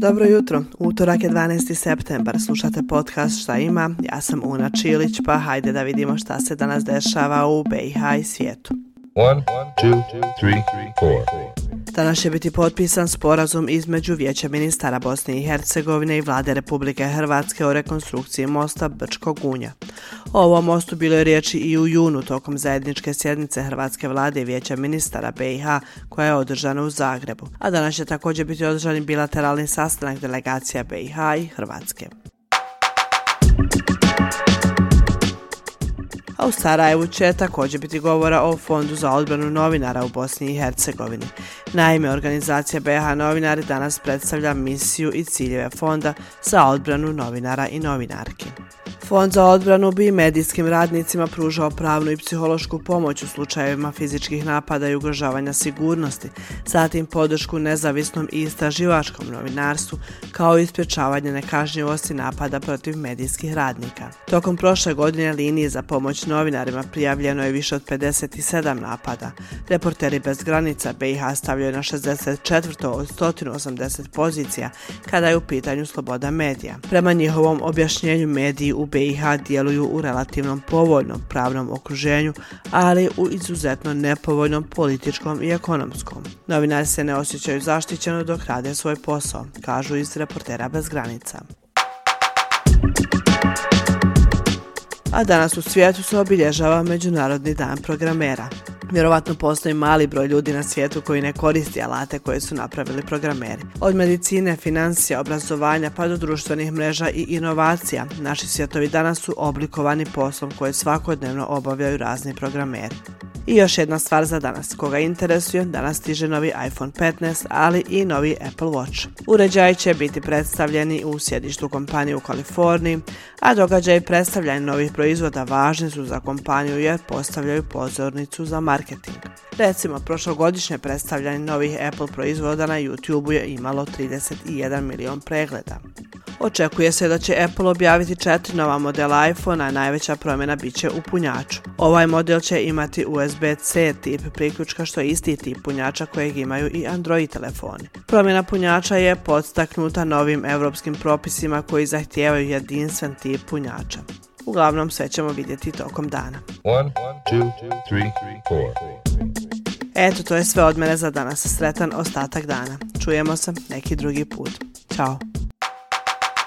Dobro jutro, utorak je 12. septembar, slušate podcast Šta ima, ja sam Una Čilić, pa hajde da vidimo šta se danas dešava u BiH i svijetu. 1, 2, 3, 4. Danas će biti potpisan sporazum između Vijeća ministara Bosne i Hercegovine i vlade Republike Hrvatske o rekonstrukciji mosta Brčko Gunja. O ovom mostu bilo je riječi i u junu tokom zajedničke sjednice Hrvatske vlade i Vijeća ministara BiH koja je održana u Zagrebu, a danas će također biti održan bilateralni sastanak delegacija BiH i Hrvatske. A u Sarajevu će također biti govora o Fondu za odbranu novinara u Bosni i Hercegovini. Naime, organizacija BH Novinari danas predstavlja misiju i ciljeve fonda za odbranu novinara i novinarki. Fond za odbranu bi medijskim radnicima pružao pravnu i psihološku pomoć u slučajevima fizičkih napada i ugrožavanja sigurnosti, zatim podršku nezavisnom i istraživačkom novinarstvu, kao i ispječavanje nekažnjivosti napada protiv medijskih radnika. Tokom prošle godine linije za pomoć novinarima prijavljeno je više od 57 napada. Reporteri bez granica BiH stavljaju na 64. od 180 pozicija kada je u pitanju sloboda medija. Prema njihovom objašnjenju mediji u BiH BiH djeluju u relativnom povoljnom pravnom okruženju, ali u izuzetno nepovoljnom političkom i ekonomskom. Novinari se ne osjećaju zaštićeno dok rade svoj posao, kažu iz reportera bez granica. A danas u svijetu se obilježava Međunarodni dan programera. Vjerovatno postoji mali broj ljudi na svijetu koji ne koristi alate koje su napravili programeri. Od medicine, financija, obrazovanja pa do društvenih mreža i inovacija, naši svjetovi danas su oblikovani poslom koje svakodnevno obavljaju razni programeri. I još jedna stvar za danas. Koga interesuje, danas stiže novi iPhone 15, ali i novi Apple Watch. Uređaj će biti predstavljeni u sjedištu kompanije u Kaliforniji, a događaj predstavljanja novih proizvoda važni su za kompaniju jer postavljaju pozornicu za marketing. Recimo, prošlogodišnje predstavljanje novih Apple proizvoda na YouTube je imalo 31 milion pregleda. Očekuje se da će Apple objaviti četiri nova modela iPhone, a najveća promjena bit će u punjaču. Ovaj model će imati USB-C tip priključka što je isti tip punjača kojeg imaju i Android telefoni. Promjena punjača je podstaknuta novim evropskim propisima koji zahtijevaju jedinstven tip punjača. Uglavnom sve ćemo vidjeti tokom dana. One, two, three, Eto, to je sve od mene za danas. Sretan ostatak dana. Čujemo se neki drugi put. Ćao.